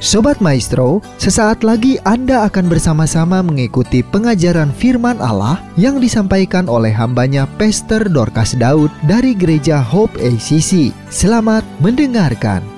Sobat Maestro, sesaat lagi Anda akan bersama-sama mengikuti pengajaran firman Allah yang disampaikan oleh hambanya Pastor Dorcas Daud dari Gereja Hope ACC. Selamat mendengarkan.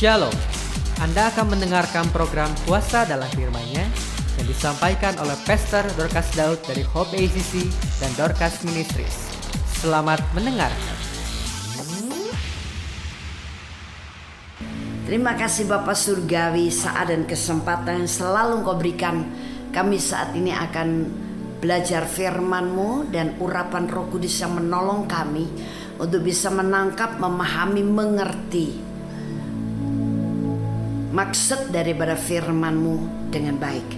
Shalom, Anda akan mendengarkan program Puasa dalam firman-Nya yang disampaikan oleh Pastor Dorcas Daud dari Hope ACC dan Dorcas Ministries. Selamat mendengarkan. Terima kasih Bapak Surgawi saat dan kesempatan yang selalu Engkau berikan Kami saat ini akan belajar firman-Mu dan urapan roh kudus yang menolong kami Untuk bisa menangkap, memahami, mengerti maksud daripada firman-Mu dengan baik.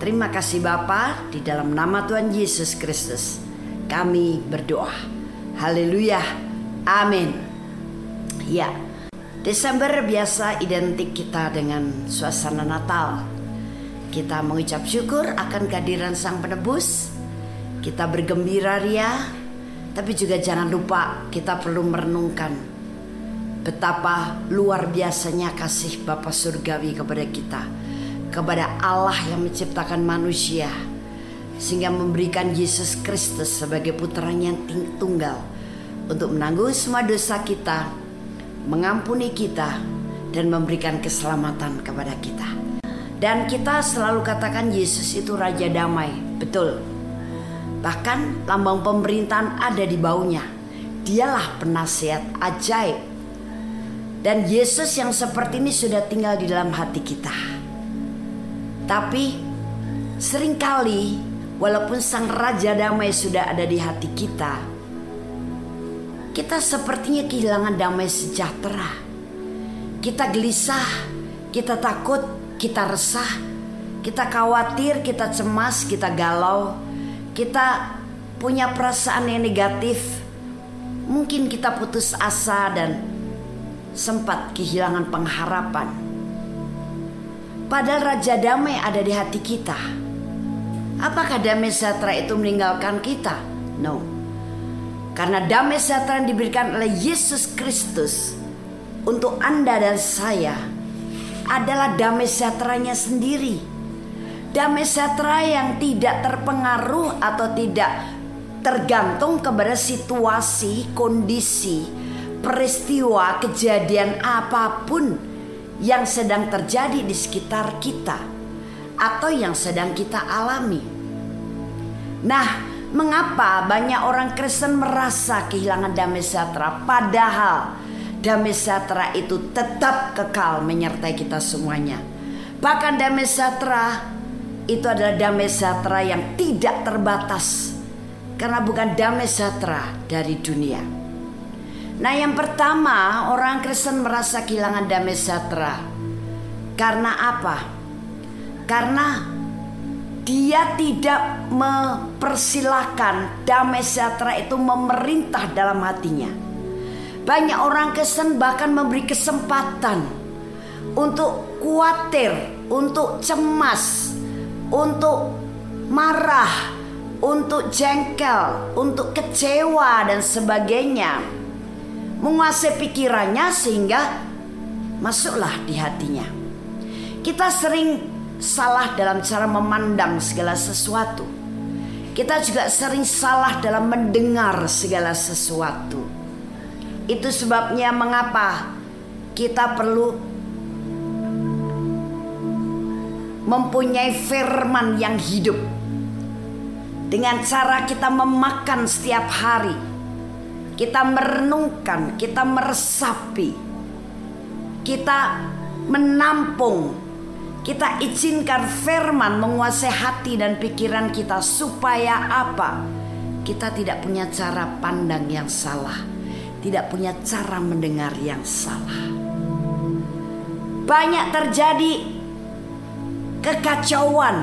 Terima kasih Bapa di dalam nama Tuhan Yesus Kristus. Kami berdoa. Haleluya. Amin. Ya. Desember biasa identik kita dengan suasana Natal. Kita mengucap syukur akan kehadiran Sang Penebus. Kita bergembira ria, tapi juga jangan lupa kita perlu merenungkan betapa luar biasanya kasih Bapa Surgawi kepada kita, kepada Allah yang menciptakan manusia, sehingga memberikan Yesus Kristus sebagai putranya yang tunggal untuk menanggung semua dosa kita, mengampuni kita, dan memberikan keselamatan kepada kita. Dan kita selalu katakan Yesus itu Raja Damai, betul. Bahkan lambang pemerintahan ada di baunya. Dialah penasihat ajaib. Dan Yesus yang seperti ini sudah tinggal di dalam hati kita. Tapi sering kali walaupun sang Raja Damai sudah ada di hati kita, kita sepertinya kehilangan damai sejahtera. Kita gelisah, kita takut, kita resah, kita khawatir, kita cemas, kita galau, kita punya perasaan yang negatif. Mungkin kita putus asa dan sempat kehilangan pengharapan. Padahal Raja Damai ada di hati kita. Apakah damai sejahtera itu meninggalkan kita? No. Karena damai sejahtera yang diberikan oleh Yesus Kristus untuk Anda dan saya adalah damai sejahteranya sendiri. Damai sejahtera yang tidak terpengaruh atau tidak tergantung kepada situasi, kondisi, peristiwa, kejadian apa pun yang sedang terjadi di sekitar kita atau yang sedang kita alami. Nah, mengapa banyak orang Kristen merasa kehilangan damai sejahtera padahal damai sejahtera itu tetap kekal menyertai kita semuanya. Bahkan damai sejahtera itu adalah damai sejahtera yang tidak terbatas karena bukan damai sejahtera dari dunia. Nah, yang pertama, orang Kristen merasa kehilangan damai sejahtera. Karena apa? Karena dia tidak mempersilahkan damai sejahtera itu memerintah dalam hatinya. Banyak orang Kristen bahkan memberi kesempatan untuk khawatir, untuk cemas, untuk marah, untuk jengkel, untuk kecewa dan sebagainya. Menguasai pikirannya sehingga masuklah di hatinya. Kita sering salah dalam cara memandang segala sesuatu. Kita juga sering salah dalam mendengar segala sesuatu. Itu sebabnya mengapa kita perlu mempunyai firman yang hidup. Dengan cara kita memakan setiap hari, kita merenungkan, kita meresapi, kita menampung, kita izinkan firman menguasai hati dan pikiran kita supaya apa? Kita tidak punya cara pandang yang salah, tidak punya cara mendengar yang salah. Banyak terjadi kekacauan,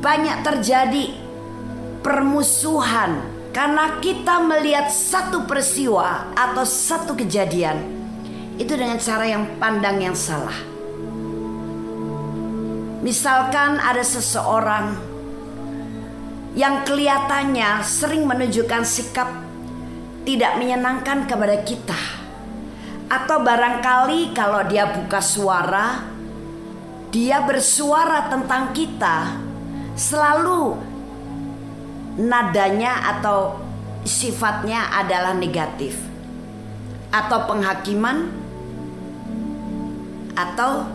banyak terjadi permusuhan karena kita melihat satu peristiwa atau satu kejadian itu dengan cara yang pandang yang salah. Misalkan ada seseorang yang kelihatannya sering menunjukkan sikap tidak menyenangkan kepada kita. Atau barangkali kalau dia buka suara, dia bersuara tentang kita selalu nadanya atau sifatnya adalah negatif atau penghakiman atau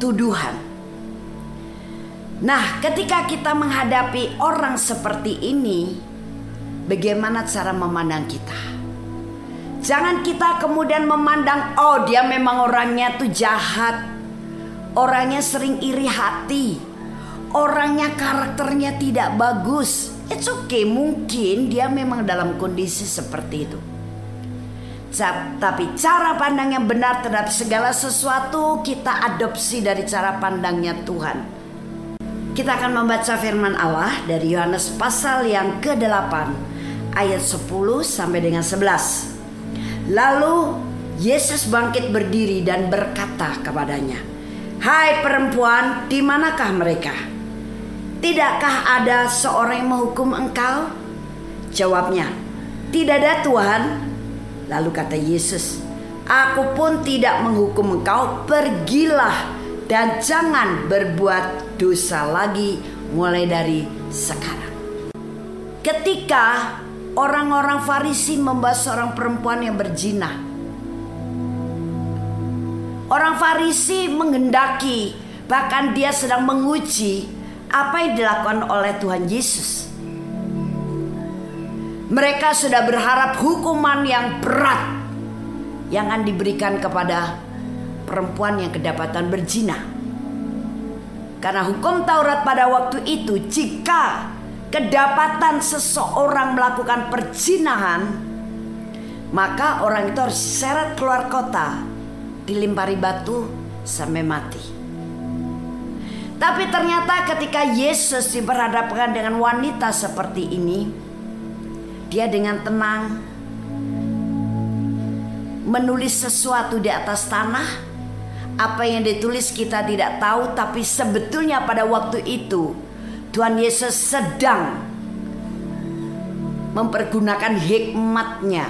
tuduhan. Nah, ketika kita menghadapi orang seperti ini, bagaimana cara memandang kita? Jangan kita kemudian memandang, oh dia memang orangnya tuh jahat. Orangnya sering iri hati. Orangnya karakternya tidak bagus. It's okay, mungkin dia memang dalam kondisi seperti itu. Tapi cara pandang yang benar terhadap segala sesuatu kita adopsi dari cara pandangnya Tuhan. Kita akan membaca firman Allah dari Yohanes pasal yang ke-8 ayat 10 sampai dengan 11. Lalu Yesus bangkit berdiri dan berkata kepadanya, "Hai perempuan, di manakah mereka? Tidakkah ada seorang yang menghukum engkau?" Jawabnya, "Tidak ada, Tuhan." Lalu kata Yesus, "Aku pun tidak menghukum engkau. Pergilah dan jangan berbuat dosa lagi mulai dari sekarang." Ketika orang-orang Farisi membahas seorang perempuan yang berzina, orang Farisi menghendaki, bahkan dia sedang menguji apa yang dilakukan oleh Tuhan Yesus. Mereka sudah berharap hukuman yang berat yang akan diberikan kepada perempuan yang kedapatan berzina. Karena hukum Taurat pada waktu itu jika kedapatan seseorang melakukan perzinahan maka orang itu harus seret keluar kota dilimpari batu sampai mati. Tapi ternyata ketika Yesus diperhadapkan dengan wanita seperti ini, dia dengan tenang menulis sesuatu di atas tanah. Apa yang ditulis kita tidak tahu, tapi sebetulnya pada waktu itu Tuhan Yesus sedang mempergunakan hikmatnya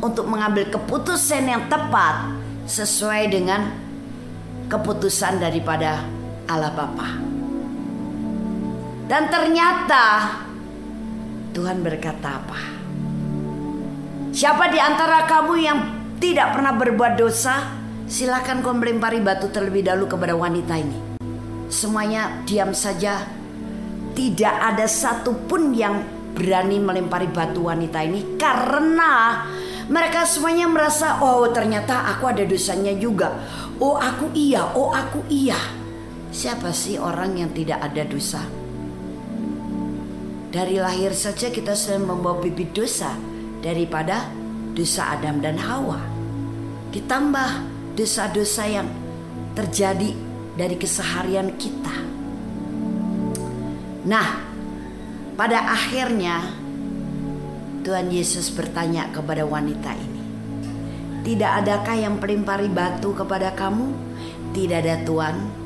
untuk mengambil keputusan yang tepat sesuai dengan keputusan daripada Allah Bapa. Dan ternyata Tuhan berkata apa? Siapa di antara kamu yang tidak pernah berbuat dosa? Silakan kau melempari batu terlebih dahulu kepada wanita ini. Semuanya diam saja. Tidak ada satupun yang berani melempari batu wanita ini karena mereka semuanya merasa oh ternyata aku ada dosanya juga. Oh aku iya, oh aku iya. Siapa sih orang yang tidak ada dosa? Dari lahir saja kita sudah membawa bibit dosa daripada dosa Adam dan Hawa. Ditambah dosa-dosa yang terjadi dari keseharian kita. Nah, pada akhirnya Tuhan Yesus bertanya kepada wanita ini. Tidak adakah yang pelempari batu kepada kamu? Tidak ada Tuhan.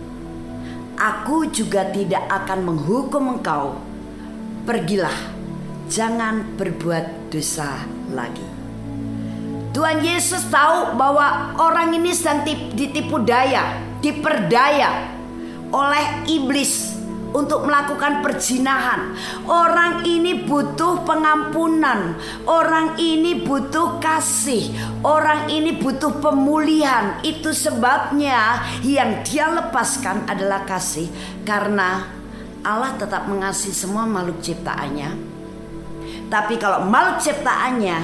Aku juga tidak akan menghukum engkau. Pergilah, jangan berbuat dosa lagi. Tuhan Yesus tahu bahwa orang ini sedang tip- ditipu daya, diperdaya oleh iblis untuk melakukan perzinahan. Orang ini butuh pengampunan, orang ini butuh kasih, orang ini butuh pemulihan. Itu sebabnya yang dia lepaskan adalah kasih karena Allah tetap mengasihi semua makhluk ciptaannya. Tapi kalau makhluk ciptaannya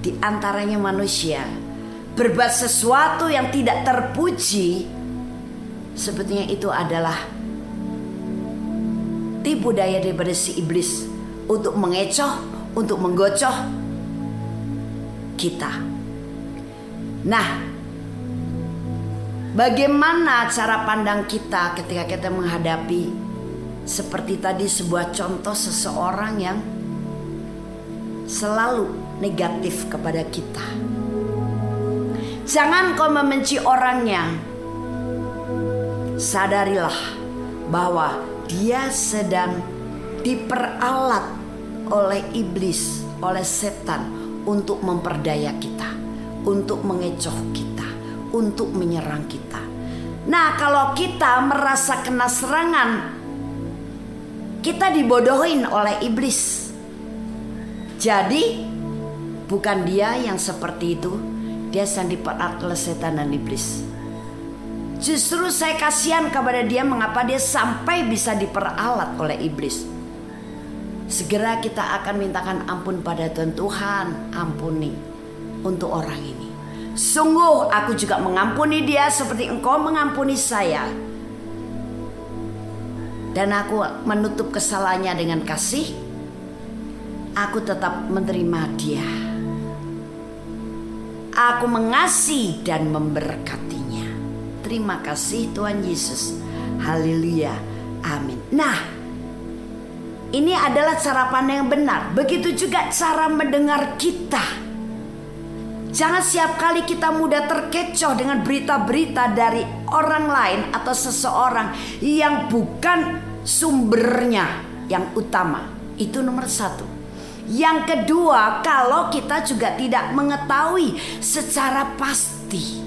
di antaranya manusia berbuat sesuatu yang tidak terpuji, sebetulnya itu adalah tipu daya daripada si iblis untuk mengecoh, untuk menggocoh kita. Nah, bagaimana cara pandang kita ketika kita menghadapi seperti tadi sebuah contoh seseorang yang selalu negatif kepada kita. Jangan kau membenci orangnya. Sadarilah bahwa dia sedang diperalat oleh iblis, oleh setan untuk memperdaya kita, untuk mengecoh kita, untuk menyerang kita. Nah, kalau kita merasa kena serangan, kita dibodohin oleh iblis. Jadi, bukan dia yang seperti itu, dia sedang diperalat oleh setan dan iblis. Justru saya kasihan kepada dia mengapa dia sampai bisa diperalat oleh iblis. Segera kita akan mintakan ampun pada Tuhan Tuhan, ampuni untuk orang ini. Sungguh aku juga mengampuni dia seperti engkau mengampuni saya. Dan aku menutup kesalahannya dengan kasih. Aku tetap menerima dia. Aku mengasihi dan memberkatinya. Terima kasih Tuhan Yesus. Haleluya. Amin. Nah, ini adalah cara pandang yang benar. Begitu juga cara mendengar kita. Jangan setiap kali kita mudah terkecoh dengan berita-berita dari orang lain atau seseorang yang bukan sumbernya yang utama. Itu nomor satu. Yang kedua, kalau kita juga tidak mengetahui secara pasti.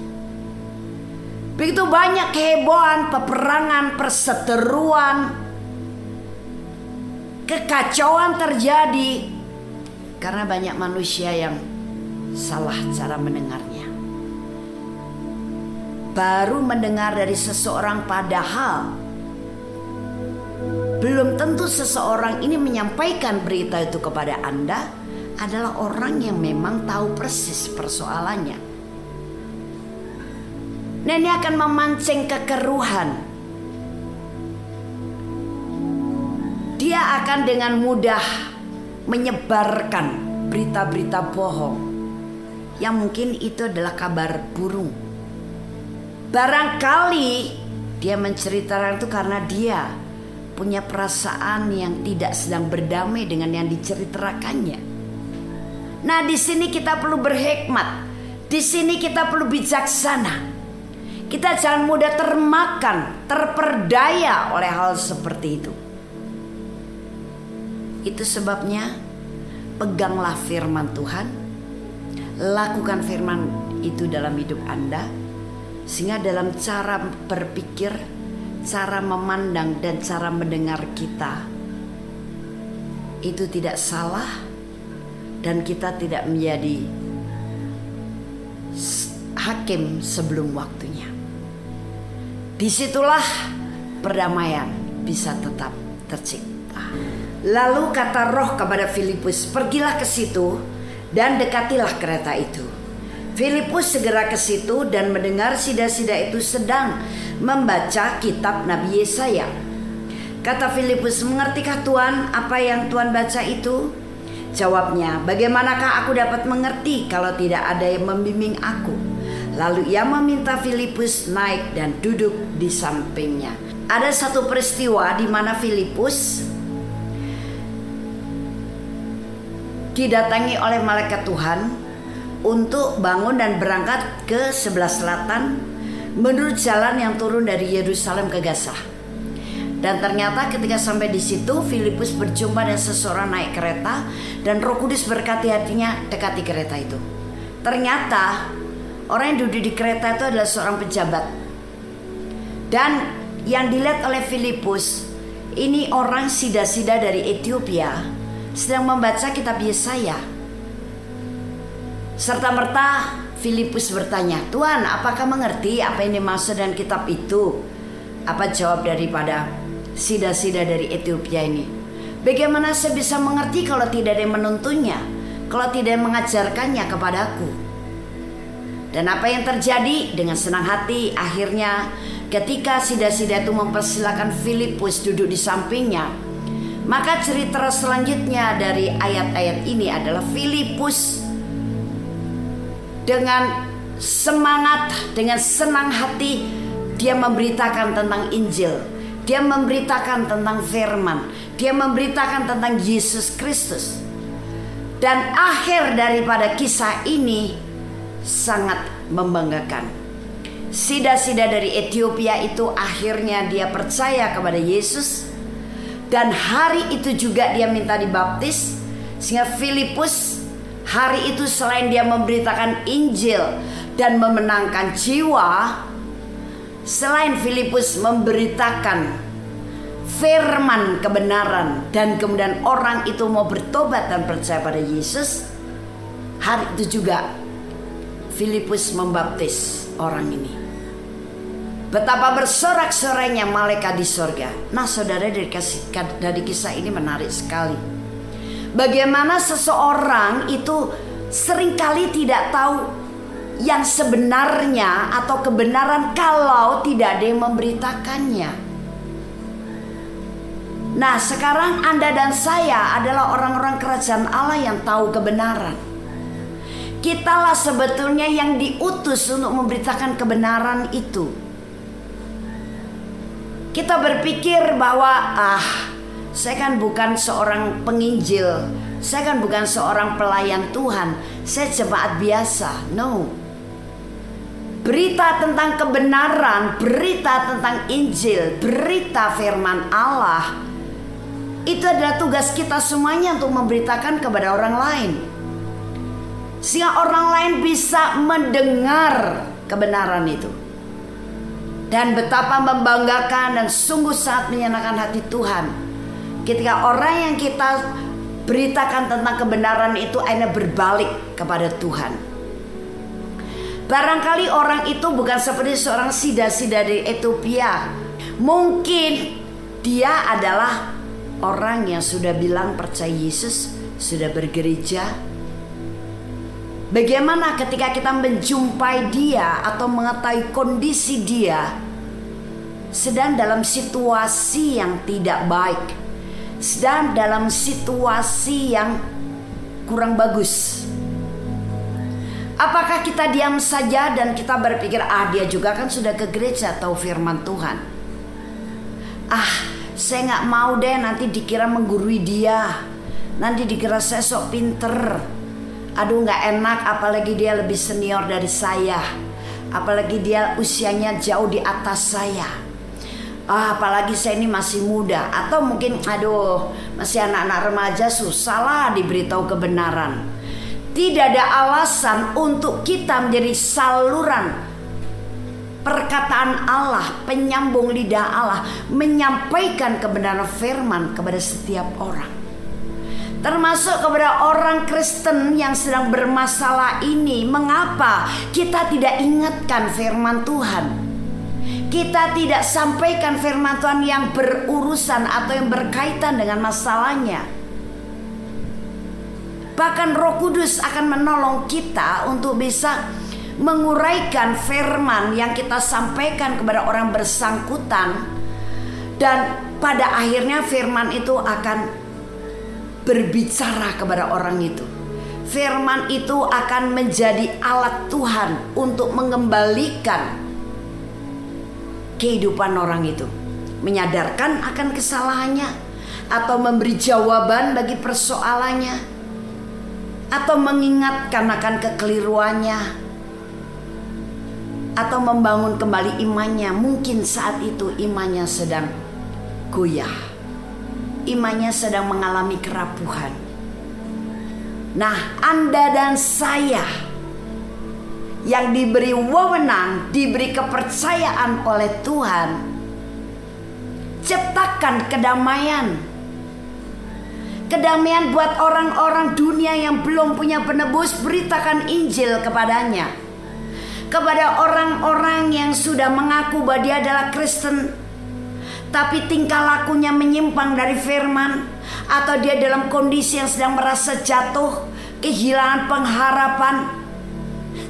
Begitu banyak kehebohan, peperangan, perseteruan, kekacauan terjadi karena banyak manusia yang salah cara mendengarnya. Baru mendengar dari seseorang padahal belum tentu seseorang ini menyampaikan berita itu kepada Anda adalah orang yang memang tahu persis persoalannya. Nah ini akan memancing kekeruhan. Dia akan dengan mudah menyebarkan berita-berita bohong yang mungkin itu adalah kabar burung. Barangkali dia menceritakan itu karena dia punya perasaan yang tidak sedang berdamai dengan yang diceritakannya. Nah, di sini kita perlu berhikmat. Di sini kita perlu bijaksana. Kita jangan mudah termakan, terperdaya oleh hal seperti itu. Itu sebabnya peganglah firman Tuhan, lakukan firman itu dalam hidup Anda, sehingga dalam cara berpikir, cara memandang, dan cara mendengar kita itu tidak salah, dan kita tidak menjadi hakim sebelum waktunya. Di situlah perdamaian bisa tetap tercipta. Lalu kata roh kepada Filipus, pergilah ke situ dan dekatilah kereta itu. Filipus segera ke situ dan mendengar sida-sida itu sedang membaca kitab Nabi Yesaya. Kata Filipus, mengertikah Tuhan apa yang Tuhan baca itu? Jawabnya, bagaimanakah aku dapat mengerti kalau tidak ada yang membimbing aku? Lalu ia meminta Filipus naik dan duduk di sampingnya. Ada satu peristiwa di mana Filipus didatangi oleh malaikat Tuhan untuk bangun dan berangkat ke sebelah selatan menurut jalan yang turun dari Yerusalem ke Gaza. Dan ternyata ketika sampai di situ Filipus berjumpa dengan seseorang naik kereta dan Roh Kudus berkati hatinya dekati kereta itu. Ternyata orang yang duduk di kereta itu adalah seorang pejabat. Dan yang dilihat oleh Filipus ini orang sida-sida dari Ethiopia sedang membaca kitab Yesaya. Serta merta Filipus bertanya, Tuhan apakah mengerti apa yang dimaksud dengan kitab itu? Apa jawab daripada sida-sida dari Ethiopia ini? Bagaimana saya bisa mengerti kalau tidak ada yang menuntunnya? Kalau tidak mengajarkannya kepadaku? Dan apa yang terjadi dengan senang hati akhirnya ketika sida-sida itu mempersilahkan Filipus duduk di sampingnya maka cerita selanjutnya dari ayat-ayat ini adalah Filipus dengan semangat, dengan senang hati dia memberitakan tentang Injil. Dia memberitakan tentang firman. Dia memberitakan tentang Yesus Kristus. Dan akhir daripada kisah ini sangat membanggakan. Sida-sida dari Ethiopia itu akhirnya dia percaya kepada Yesus dan hari itu juga dia minta dibaptis sehingga Filipus hari itu selain dia memberitakan Injil dan memenangkan jiwa selain Filipus memberitakan firman kebenaran dan kemudian orang itu mau bertobat dan percaya pada Yesus hari itu juga Filipus membaptis orang ini Betapa bersorak-sorainya malaikat di sorga. Nah saudara dari, dari kisah ini menarik sekali. Bagaimana seseorang itu sering kali tidak tahu yang sebenarnya atau kebenaran kalau tidak ada yang memberitakannya. Nah sekarang Anda dan saya adalah orang-orang kerajaan Allah yang tahu kebenaran. Kitalah sebetulnya yang diutus untuk memberitakan kebenaran itu. Kita berpikir bahwa ah, saya kan bukan seorang penginjil, saya kan bukan seorang pelayan Tuhan, saya jemaat biasa. No. Berita tentang kebenaran, berita tentang Injil, berita firman Allah itu adalah tugas kita semuanya untuk memberitakan kepada orang lain. Sehingga orang lain bisa mendengar kebenaran itu. Dan betapa membanggakan dan sungguh sangat menyenangkan hati Tuhan. Ketika orang yang kita beritakan tentang kebenaran itu akhirnya berbalik kepada Tuhan. Barangkali orang itu bukan seperti seorang sida-sida dari Ethiopia. Mungkin dia adalah orang yang sudah bilang percaya Yesus, sudah bergereja, Bagaimana ketika kita menjumpai dia atau mengetahui kondisi dia sedang dalam situasi yang tidak baik, sedang dalam situasi yang kurang bagus. Apakah kita diam saja dan kita berpikir ah dia juga kan sudah ke gereja tahu firman Tuhan. Ah saya nggak mau deh nanti dikira menggurui dia, nanti dikira saya sok pinter, Aduh nggak enak apalagi dia lebih senior dari saya. Apalagi dia usianya jauh di atas saya. Ah, apalagi saya ini masih muda atau mungkin aduh masih anak-anak remaja susah lah diberitahu kebenaran. Tidak ada alasan untuk kita menjadi saluran perkataan Allah, penyambung lidah Allah, menyampaikan kebenaran firman kepada setiap orang termasuk kepada orang Kristen yang sedang bermasalah ini. Mengapa kita tidak ingatkan firman Tuhan? Kita tidak sampaikan firman Tuhan yang berurusan atau yang berkaitan dengan masalahnya. Bahkan Roh Kudus akan menolong kita untuk bisa menguraikan firman yang kita sampaikan kepada orang bersangkutan dan pada akhirnya firman itu akan berbicara kepada orang itu. Firman itu akan menjadi alat Tuhan untuk mengembalikan kehidupan orang itu, menyadarkan akan kesalahannya, atau memberi jawaban bagi persoalannya, atau mengingatkan akan kekeliruannya, atau membangun kembali imannya. Mungkin saat itu imannya sedang goyah imannya sedang mengalami kerapuhan. Nah, Anda dan saya yang diberi wewenang, diberi kepercayaan oleh Tuhan, ciptakan kedamaian. Kedamaian buat orang-orang dunia yang belum punya penebus, beritakan Injil kepadanya. Kepada orang-orang yang sudah mengaku bahwa dia adalah Kristen, tapi tingkah lakunya menyimpang dari firman atau dia dalam kondisi yang sedang merasa jatuh, kehilangan pengharapan,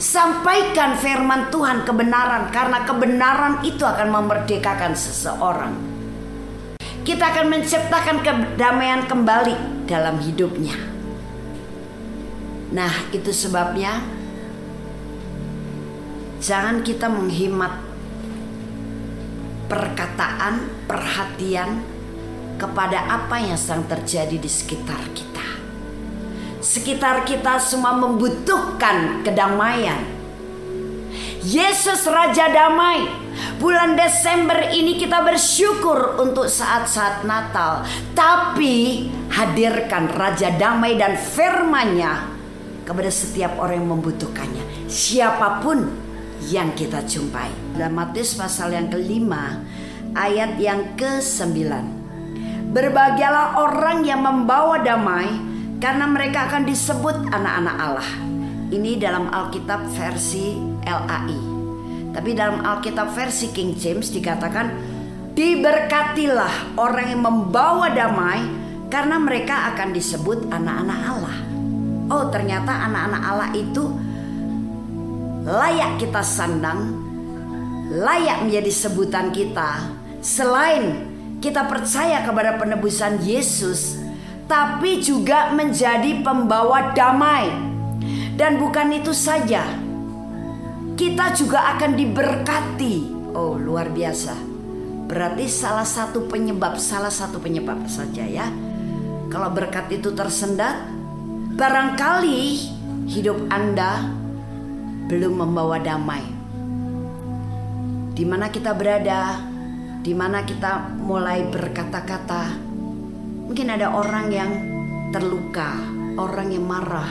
sampaikan firman Tuhan kebenaran karena kebenaran itu akan memerdekakan seseorang. Kita akan menciptakan kedamaian kembali dalam hidupnya. Nah, itu sebabnya jangan kita menghemat perkataan, perhatian kepada apa yang sedang terjadi di sekitar kita. Sekitar kita semua membutuhkan kedamaian. Yesus Raja Damai. Bulan Desember ini kita bersyukur untuk saat-saat Natal. Tapi hadirkan Raja Damai dan firman-Nya kepada setiap orang yang membutuhkannya. Siapa pun yang kita jumpai. Dalam Matius pasal yang kelima ayat yang ke-9. Berbahagialah orang yang membawa damai karena mereka akan disebut anak-anak Allah. Ini dalam Alkitab versi LAI. Tapi dalam Alkitab versi King James dikatakan diberkatilah orang yang membawa damai karena mereka akan disebut anak-anak Allah. Oh, ternyata anak-anak Allah itu layak kita sandang, layak menjadi sebutan kita. Selain kita percaya kepada penebusan Yesus, tapi juga menjadi pembawa damai. Dan bukan itu saja, kita juga akan diberkati. Oh, luar biasa. Berarti salah satu penyebab, salah satu penyebab saja ya. Kalau berkat itu tersendat, barangkali hidup Anda belum membawa damai. Di mana kita berada, di mana kita mulai berkata-kata, mungkin ada orang yang terluka, orang yang marah,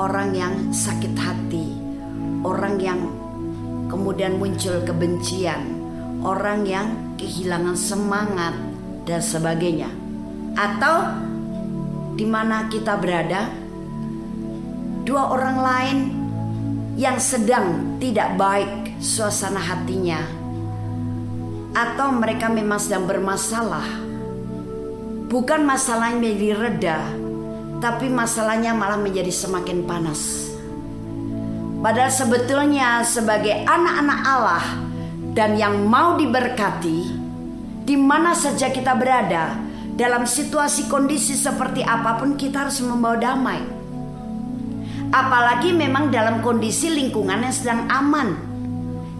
orang yang sakit hati, orang yang kemudian muncul kebencian, orang yang kehilangan semangat dan sebagainya. Atau di mana kita berada, dua orang lain yang sedang tidak baik suasana hatinya atau mereka memang sedang bermasalah. Bukan masalahnya menjadi reda, tapi masalahnya malah menjadi semakin panas. Padahal sebetulnya sebagai anak-anak Allah dan yang mau diberkati, di mana saja kita berada, dalam situasi kondisi seperti apa pun kita harus membawa damai. Apalagi memang dalam kondisi lingkungan yang sedang aman.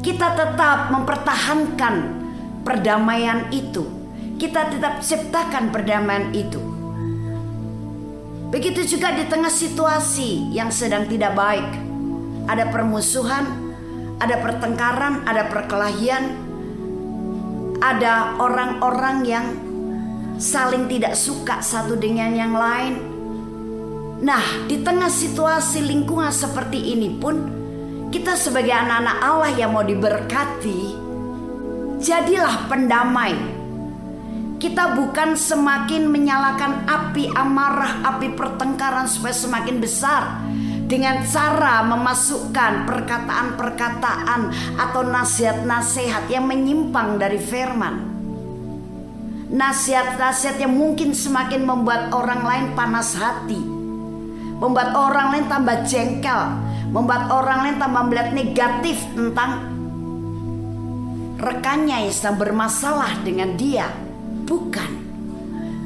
Kita tetap mempertahankan perdamaian itu. Kita tetap ciptakan perdamaian itu. Begitu juga di tengah situasi yang sedang tidak baik. Ada permusuhan, ada pertengkaran, ada perkelahian. Ada orang-orang yang saling tidak suka satu dengan yang lain. Nah, di tengah situasi lingkungan seperti ini pun kita sebagai anak-anak Allah yang mau diberkati, jadilah pendamai. Kita bukan semakin menyalakan api amarah, api pertengkaran supaya semakin besar dengan cara memasukkan perkataan-perkataan atau nasihat-nasihat yang menyimpang dari firman. Nasihat-nasihat yang mungkin semakin membuat orang lain panas hati, membuat orang lain tambah jengkel, membuat orang lain tambah melihat negatif tentang rekannya yang sedang bermasalah dengan dia. Bukan.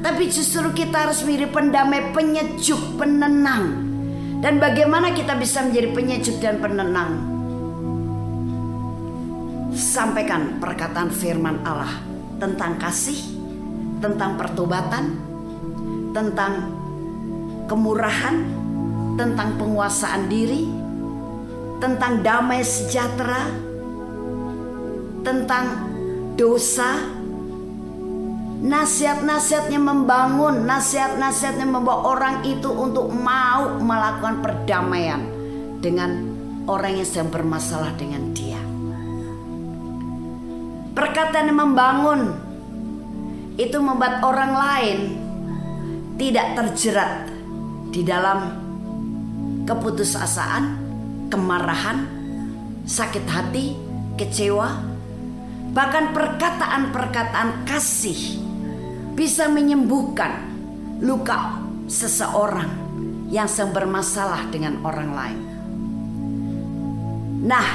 Tapi justru kita harus menjadi pendamai, penyejuk, penenang. Dan bagaimana kita bisa menjadi penyejuk dan penenang? Sampaikan perkataan firman Allah tentang kasih, tentang pertobatan, tentang kemurahan, tentang penguasaan diri, tentang damai sejahtera, tentang dosa, nasihat-nasihatnya membangun, nasihat-nasihatnya membawa orang itu untuk mau melakukan perdamaian dengan orang yang sedang bermasalah dengan dia. Perkataan yang membangun itu membuat orang lain tidak terjerat di dalam keputusasaan, kemarahan, sakit hati, kecewa, bahkan perkataan-perkataan kasih bisa menyembuhkan luka seseorang yang sedang bermasalah dengan orang lain. Nah,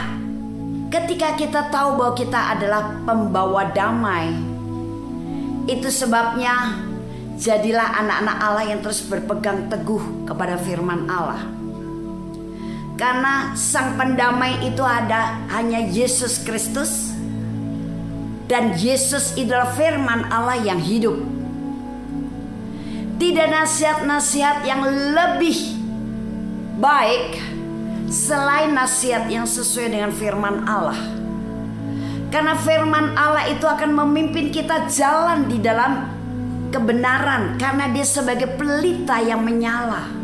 ketika kita tahu bahwa kita adalah pembawa damai, itu sebabnya jadilah anak-anak Allah yang terus berpegang teguh kepada firman Allah. Karena sang pendamai itu ada hanya Yesus Kristus dan Yesus adalah firman Allah yang hidup. Tidak nasihat-nasihat yang lebih baik selain nasihat yang sesuai dengan firman Allah. Karena firman Allah itu akan memimpin kita jalan di dalam kebenaran karena dia sebagai pelita yang menyala.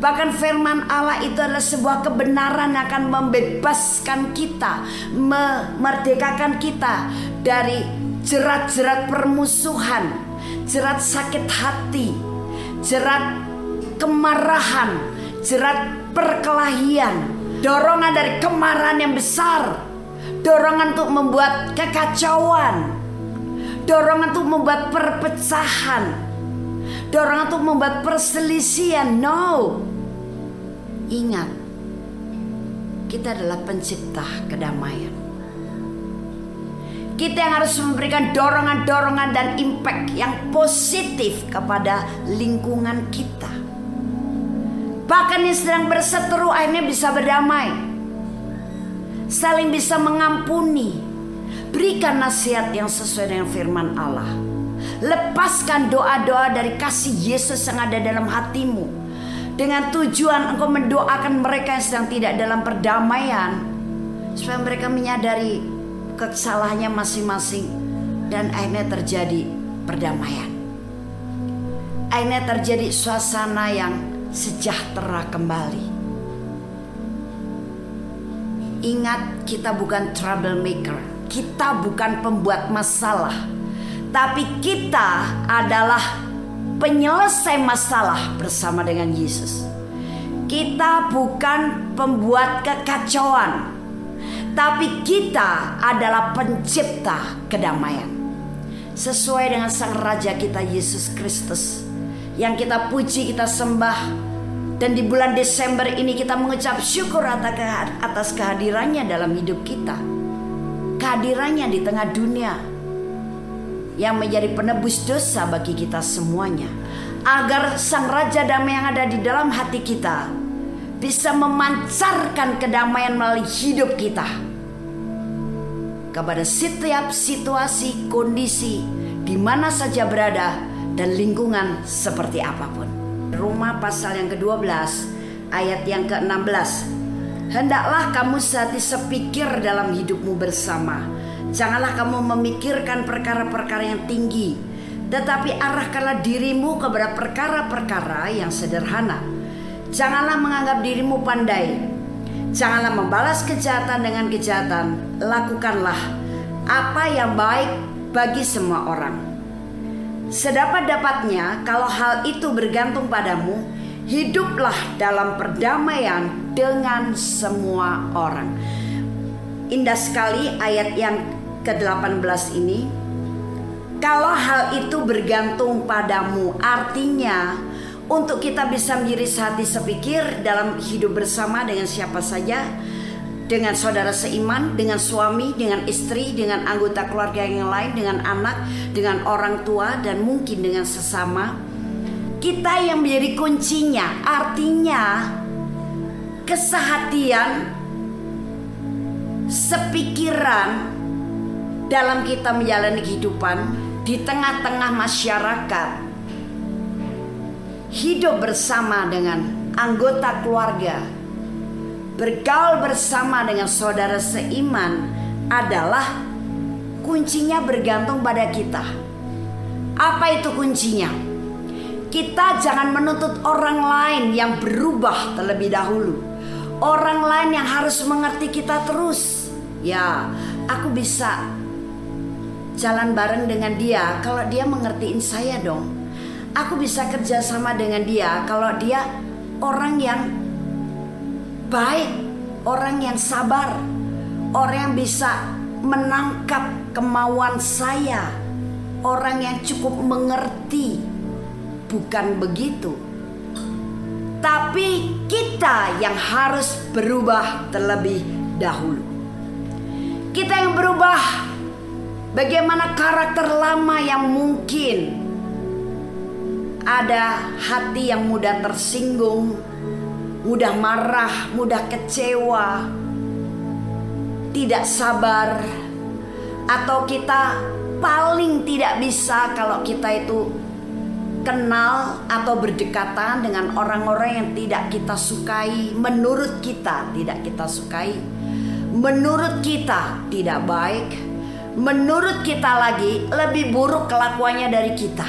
Bahkan firman Allah itu adalah sebuah kebenaran yang akan membebaskan kita, memerdekakan kita dari jerat-jerat permusuhan, jerat sakit hati, jerat kemarahan, jerat perkelahian, dorongan dari kemarahan yang besar, dorongan untuk membuat kekacauan, dorongan untuk membuat perpecahan, dorongan untuk membuat perselisihan. No, ingat, kita adalah pencipta kedamaian. Kita yang harus memberikan dorongan-dorongan dan impact yang positif kepada lingkungan kita. Bahkan yang sedang berseteru akhirnya bisa berdamai. Saling bisa mengampuni. Berikan nasihat yang sesuai dengan firman Allah. Lepaskan doa-doa dari kasih Yesus yang ada dalam hatimu. Dengan tujuan engkau mendoakan mereka yang sedang tidak dalam perdamaian. Supaya mereka menyadari kesalahannya masing-masing. Dan akhirnya terjadi perdamaian. Akhirnya terjadi suasana yang sejahtera kembali. Ingat, kita bukan troublemaker, kita bukan pembuat masalah, tapi kita adalah penyelesai masalah bersama dengan Yesus. Kita bukan pembuat kekacauan, tapi kita adalah pencipta kedamaian. Sesuai dengan Sang Raja kita Yesus Kristus yang kita puji, kita sembah. Dan di bulan Desember ini kita mengucap syukur atas kehadirannya dalam hidup kita. Kehadirannya di tengah dunia yang menjadi penebus dosa bagi kita semuanya. Agar sang Raja Damai yang ada di dalam hati kita bisa memancarkan kedamaian melalui hidup kita. Kepada setiap situasi, kondisi, di mana saja berada, dan lingkungan seperti apa pun. Roma pasal yang ke-12 ayat yang ke-16. Hendaklah kamu sehati sepikir dalam hidupmu bersama. Janganlah kamu memikirkan perkara-perkara yang tinggi, tetapi arahkanlah dirimu kepada perkara-perkara yang sederhana. Janganlah menganggap dirimu pandai. Janganlah membalas kejahatan dengan kejahatan. Lakukanlah apa yang baik bagi semua orang. Sedapat dapatnya, kalau hal itu bergantung padamu, hiduplah dalam perdamaian dengan semua orang. Indah sekali ayat yang ke-18 ini. Kalau hal itu bergantung padamu, artinya untuk kita bisa menjadi hati sepikir dalam hidup bersama dengan siapa saja, dengan saudara seiman, dengan suami, dengan istri, dengan anggota keluarga yang lain, dengan anak, dengan orang tua, dan mungkin dengan sesama. Kita yang menjadi kuncinya, artinya kesehatian, sepikiran dalam kita menjalani kehidupan di tengah-tengah masyarakat, hidup bersama dengan anggota keluarga, bergaul bersama dengan saudara seiman adalah kuncinya bergantung pada kita. Apa itu kuncinya? Kita jangan menuntut orang lain yang berubah terlebih dahulu. Orang lain yang harus mengerti kita terus. Ya, aku bisa jalan bareng dengan dia kalau dia mengertiin saya dong. Aku bisa kerja sama dengan dia kalau dia orang yang baik, orang yang sabar, orang yang bisa menangkap kemauan saya, orang yang cukup mengerti. Bukan begitu, tapi kita yang harus berubah terlebih dahulu. Kita yang berubah, bagaimana karakter lama yang mungkin ada hati yang mudah tersinggung, mudah marah, mudah kecewa, tidak sabar, atau kita paling tidak bisa kalau kita itu kenal atau berdekatan dengan orang-orang yang tidak kita sukai, menurut kita tidak kita sukai, menurut kita tidak baik, menurut kita lagi lebih buruk kelakuannya dari kita.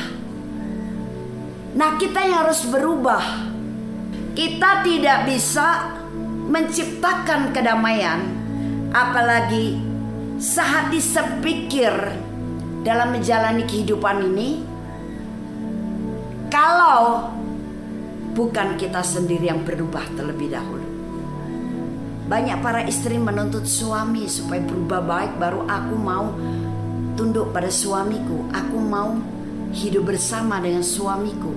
Nah, kita yang harus berubah. Kita tidak bisa menciptakan kedamaian, apalagi sehati sepikir dalam menjalani kehidupan ini. Kalau bukan kita sendiri yang berubah terlebih dahulu. Banyak para istri menuntut suami supaya berubah baik baru aku mau tunduk pada suamiku. Aku mau hidup bersama dengan suamiku.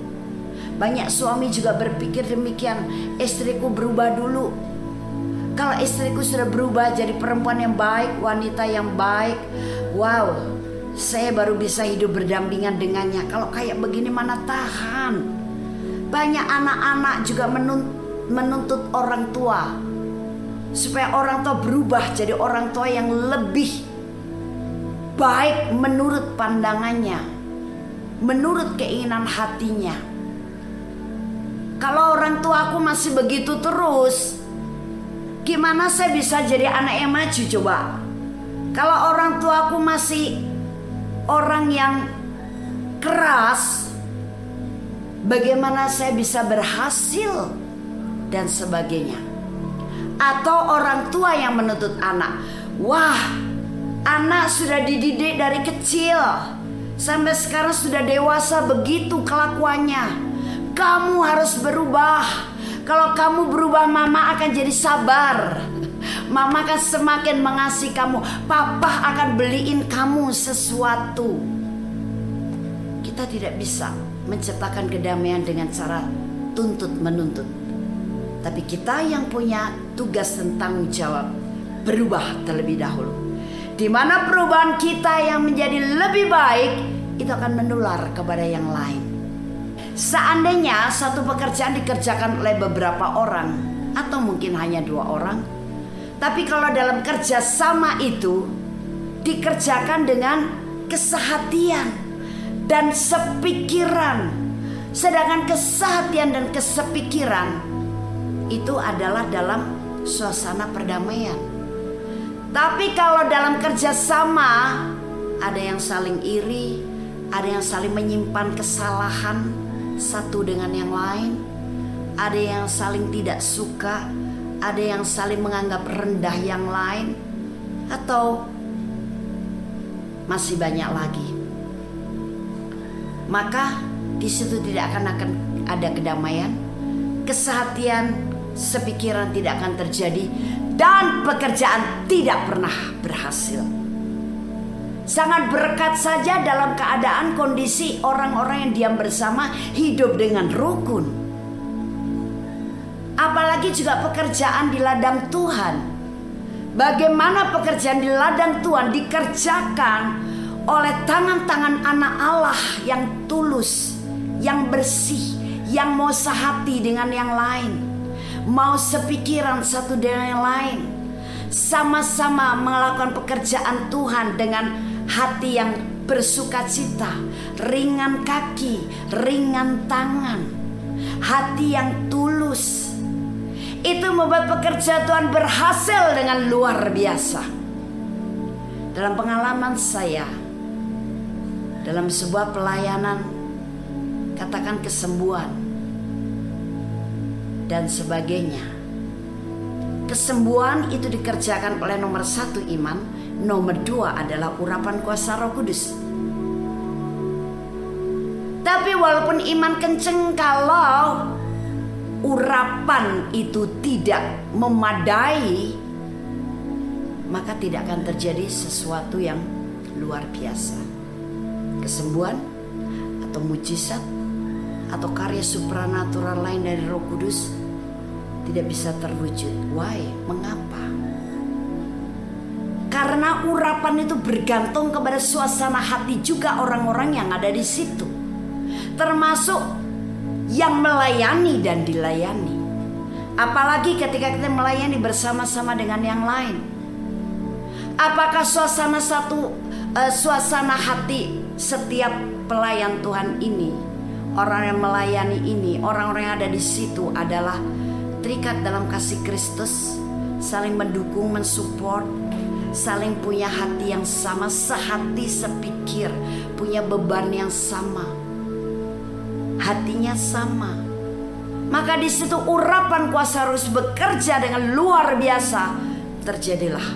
Banyak suami juga berpikir demikian, istriku berubah dulu. Kalau istriku sudah berubah jadi perempuan yang baik, wanita yang baik, wow, saya baru bisa hidup berdampingan dengannya. Kalau kayak begini mana tahan? Banyak anak-anak juga menuntut orang tua supaya orang tua berubah jadi orang tua yang lebih baik menurut pandangannya, menurut keinginan hatinya. Kalau orang tua aku masih begitu terus, gimana saya bisa jadi anak yang maju coba? Kalau orang tua aku masih orang yang keras, bagaimana saya bisa berhasil dan sebagainya. Atau orang tua yang menuntut anak, wah, anak sudah dididik dari kecil sampai sekarang sudah dewasa begitu kelakuannya. Kamu harus berubah. Kalau kamu berubah, mama akan jadi sabar. Mama akan semakin mengasihi kamu. Papa akan beliin kamu sesuatu. Kita tidak bisa menciptakan kedamaian dengan cara tuntut menuntut. Tapi kita yang punya tugas dan tanggung jawab berubah terlebih dahulu. Di mana perubahan kita yang menjadi lebih baik itu akan menular kepada yang lain. Seandainya satu pekerjaan dikerjakan oleh beberapa orang atau mungkin hanya dua orang, tapi kalau dalam kerja sama itu dikerjakan dengan kesehatian dan sepikiran, sedangkan kesehatian dan kesepikiran itu adalah dalam suasana perdamaian. Tapi kalau dalam kerja sama ada yang saling iri, ada yang saling menyimpan kesalahan satu dengan yang lain, ada yang saling tidak suka, ada yang saling menganggap rendah yang lain, atau masih banyak lagi. Maka di situ tidak akan akan ada kedamaian, kesehatian, sepikiran tidak akan terjadi dan pekerjaan tidak pernah berhasil. Sangat berkat saja dalam keadaan kondisi orang-orang yang diam bersama hidup dengan rukun. Apalagi juga pekerjaan di ladang Tuhan. Bagaimana pekerjaan di ladang Tuhan dikerjakan oleh tangan-tangan anak Allah yang tulus, yang bersih, yang mau sehati dengan yang lain, mau sepikiran satu dengan yang lain, sama-sama melakukan pekerjaan Tuhan dengan hati yang bersuka cita, ringan kaki, ringan tangan, hati yang tulus. Itu membuat pekerjaan Tuhan berhasil dengan luar biasa. Dalam pengalaman saya, dalam sebuah pelayanan, katakan kesembuhan dan sebagainya. Kesembuhan itu dikerjakan oleh nomor satu iman, nomor dua adalah urapan kuasa Roh Kudus. Tapi walaupun iman kenceng kalau urapan itu tidak memadai, maka tidak akan terjadi sesuatu yang luar biasa. Kesembuhan atau mujizat atau karya supranatural lain dari Roh Kudus tidak bisa terwujud. Why? Mengapa? Karena urapan itu bergantung kepada suasana hati juga orang-orang yang ada di situ. Termasuk yang melayani dan dilayani. Apalagi ketika kita melayani bersama-sama dengan yang lain. Apakah suasana satu eh, suasana hati setiap pelayan Tuhan ini, orang yang melayani ini, orang-orang yang ada di situ adalah terikat dalam kasih Kristus, saling mendukung, mensupport, saling punya hati yang sama, sehati, sepikir, punya beban yang sama, hatinya sama. Maka di situ urapan kuasa harus bekerja dengan luar biasa. Terjadilah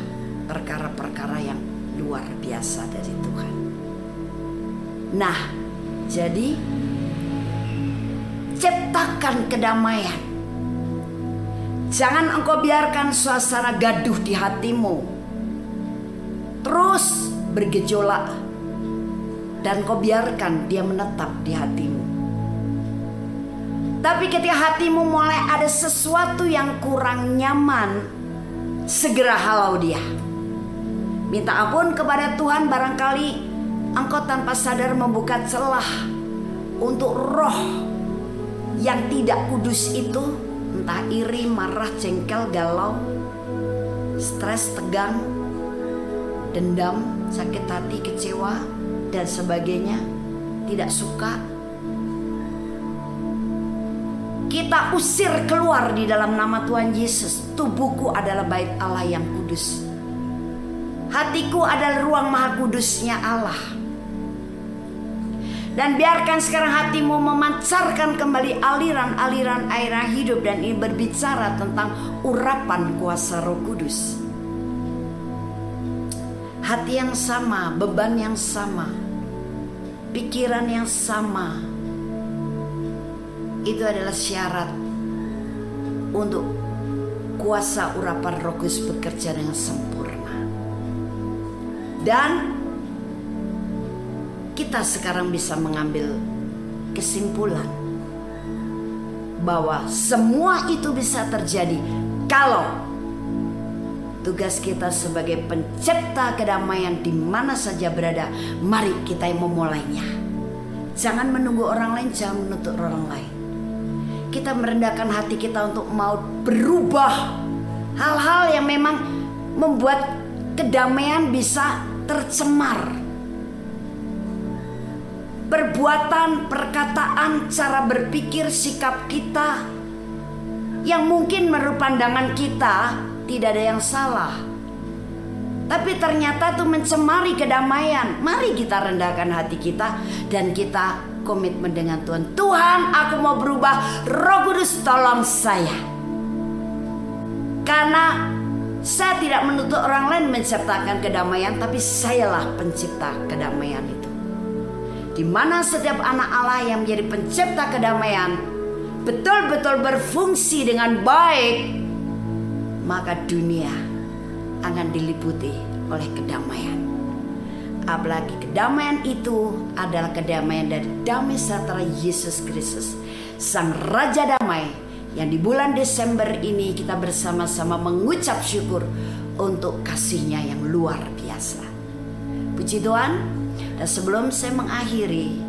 perkara-perkara yang luar biasa dari Tuhan. Nah, jadi ciptakan kedamaian. Jangan engkau biarkan suasana gaduh di hatimu terus bergejolak dan kau biarkan dia menetap di hatimu. Tapi ketika hatimu mulai ada sesuatu yang kurang nyaman, segera halau dia. Minta ampun kepada Tuhan barangkali engkau tanpa sadar membuka celah untuk roh yang tidak kudus itu entah iri, marah, jengkel, galau, stres, tegang, dendam, sakit hati, kecewa, dan sebagainya, tidak suka, kita usir keluar di dalam nama Tuhan Yesus. Tubuhku adalah bait Allah yang kudus. Hatiku adalah ruang maha kudusnya Allah. Dan biarkan sekarang hatimu memancarkan kembali aliran-aliran air hidup dan ini berbicara tentang urapan kuasa roh kudus. Hati yang sama, beban yang sama, pikiran yang sama, itu adalah syarat untuk kuasa urapan roh kudus bekerja dengan sempurna. Dan kita sekarang bisa mengambil kesimpulan bahwa semua itu bisa terjadi kalau tugas kita sebagai pencipta kedamaian di mana saja berada, mari kita yang memulainya. Jangan menunggu orang lain, jangan menuntut orang lain. Kita merendahkan hati kita untuk mau berubah hal-hal yang memang membuat kedamaian bisa tercemar. Perbuatan, perkataan, cara berpikir, sikap kita yang mungkin menurut pandangan kita tidak ada yang salah. Tapi ternyata itu mencemari kedamaian. Mari kita rendahkan hati kita dan kita komitmen dengan Tuhan. Tuhan, aku mau berubah. Roh Kudus tolong saya. Karena saya tidak menuntut orang lain menciptakan kedamaian, tapi sayalah pencipta kedamaian itu. Di mana setiap anak Allah yang menjadi pencipta kedamaian betul-betul berfungsi dengan baik, maka dunia akan diliputi oleh kedamaian. Apalagi kedamaian itu adalah kedamaian dari damai sejahtera Yesus Kristus, Sang Raja Damai yang di bulan Desember ini kita bersama-sama mengucap syukur untuk kasihnya yang luar biasa. Puji Tuhan, dan sebelum saya mengakhiri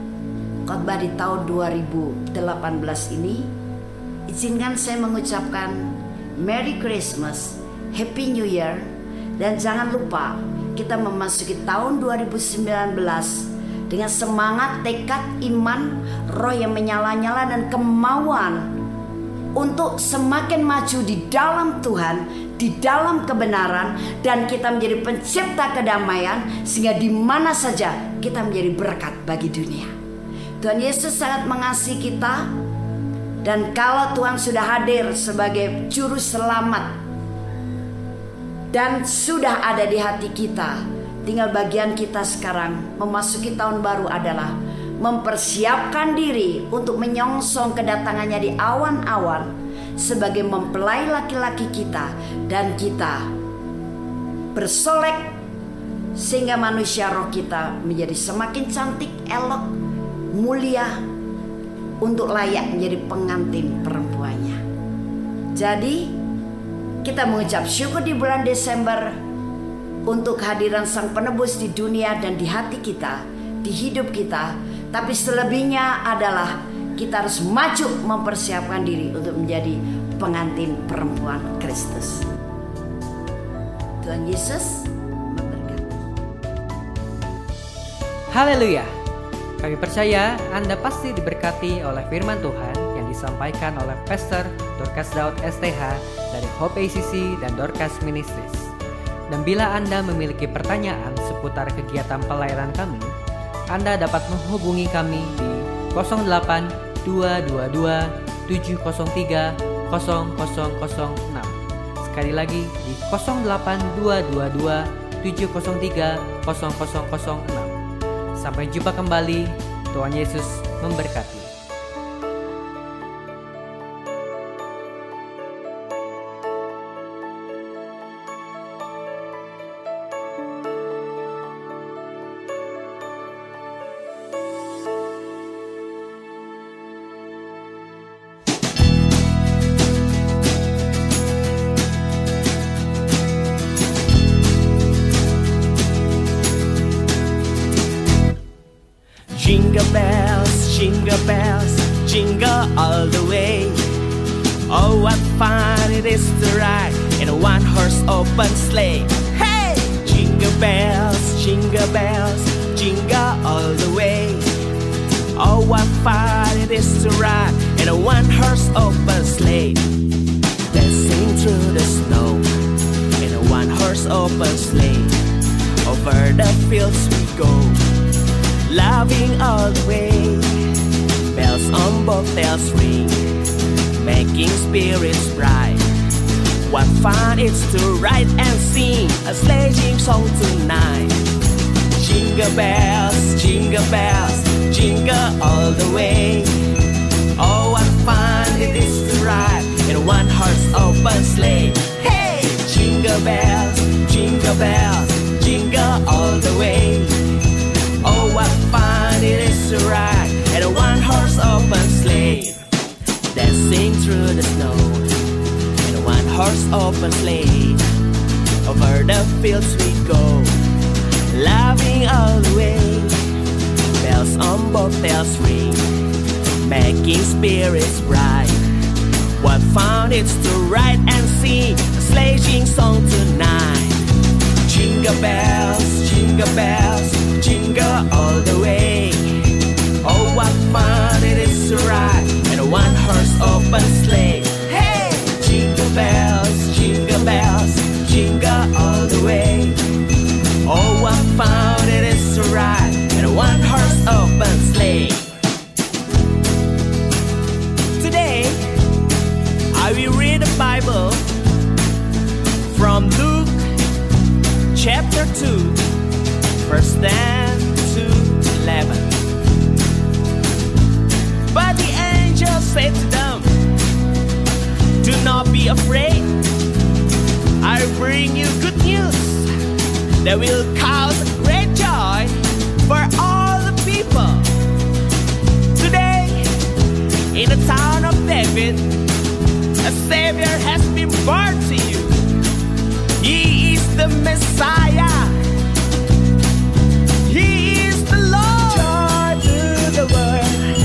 khotbah di tahun 2018 ini, izinkan saya mengucapkan Merry Christmas, Happy New Year, dan jangan lupa kita memasuki tahun 2019 dengan semangat, tekad, iman, roh yang menyala-nyala dan kemauan untuk semakin maju di dalam Tuhan, di dalam kebenaran dan kita menjadi pencipta kedamaian sehingga di mana saja kita menjadi berkat bagi dunia. Tuhan Yesus sangat mengasihi kita dan kalau Tuhan sudah hadir sebagai juru selamat dan sudah ada di hati kita, tinggal bagian kita sekarang memasuki tahun baru adalah mempersiapkan diri untuk menyongsong kedatangannya di awan-awan sebagai mempelai laki-laki kita dan kita bersolek sehingga manusia roh kita menjadi semakin cantik, elok, mulia untuk layak menjadi pengantin perempuannya. Jadi kita mengucap syukur di bulan Desember untuk kehadiran Sang Penebus di dunia dan di hati kita, di hidup kita. Tapi selebihnya adalah kita harus maju mempersiapkan diri untuk menjadi pengantin perempuan Kristus. Tuhan Yesus memberkati. Haleluya. Kami percaya Anda pasti diberkati oleh firman Tuhan yang disampaikan oleh Pastor Dorcas Daud STH dari Hope ACC dan Dorcas Ministries. Dan bila Anda memiliki pertanyaan seputar kegiatan pelayanan kami, Anda dapat menghubungi kami di 08 222 703 0006. Sekali lagi di 08222 703 0006. Sampai jumpa kembali. Tuhan Yesus memberkati. Jingle bells, jingle bells, jingle all the way. Oh, what fun it is to ride in a one horse open sleigh. Hey! Jingle bells, jingle bells, jingle all the way. Oh, what fun it is to ride in a one horse open sleigh. Dancing through the snow in a one horse open sleigh. Over the fields we go, loving all the way. Bells on bobtails ring, making spirits bright. What fun it's to ride and sing a sledging song tonight. Jingle bells, jingle bells, jingle all the way. Oh, what fun it is to ride in one horse open sleigh. Hey, jingle bells, jingle bells, jingle all the way. Oh, what fun it is to ride in a one horse open sleigh. Dancing through the snow in a one horse open sleigh. Over the fields we go, loving all the way. Bells on both bobtails ring, making spirits bright. What fun it's to ride and sing a sledging song tonight. Jingle bells, jingle bells, all the way. Oh, what fun it is to ride in a one horse open sleigh. Hey! Jingle bells, jingle bells, jingle all the way. Oh, what fun it is to ride in a one horse open sleigh. Today, I will read the Bible from Luke chapter 2, verse 10 to 11. But the angel said to them, Do not be afraid. I bring you good news that will cause great joy for all the people. Today, in the town of David, a Savior has been born to you. He is the Messiah. The world,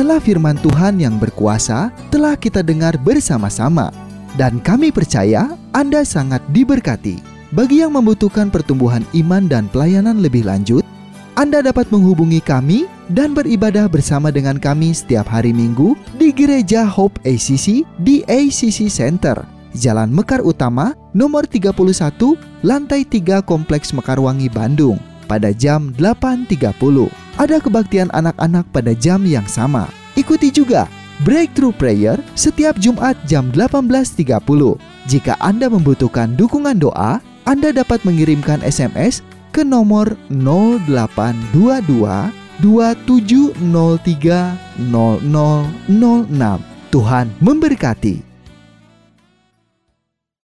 Demikianlah firman Tuhan yang berkuasa telah kita dengar bersama-sama. Dan kami percaya Anda sangat diberkati. Bagi yang membutuhkan pertumbuhan iman dan pelayanan lebih lanjut, Anda dapat menghubungi kami dan beribadah bersama dengan kami setiap hari Minggu di Gereja Hope ACC di ACC Center, Jalan Mekar Utama, nomor 31, lantai 3 Kompleks Mekarwangi, Bandung, pada jam 8.30. Ada kebaktian anak-anak pada jam yang sama. Ikuti juga Breakthrough Prayer setiap Jumat jam 18.30. Jika Anda membutuhkan dukungan doa, Anda dapat mengirimkan SMS ke nomor 0822 2703 0006. Tuhan memberkati.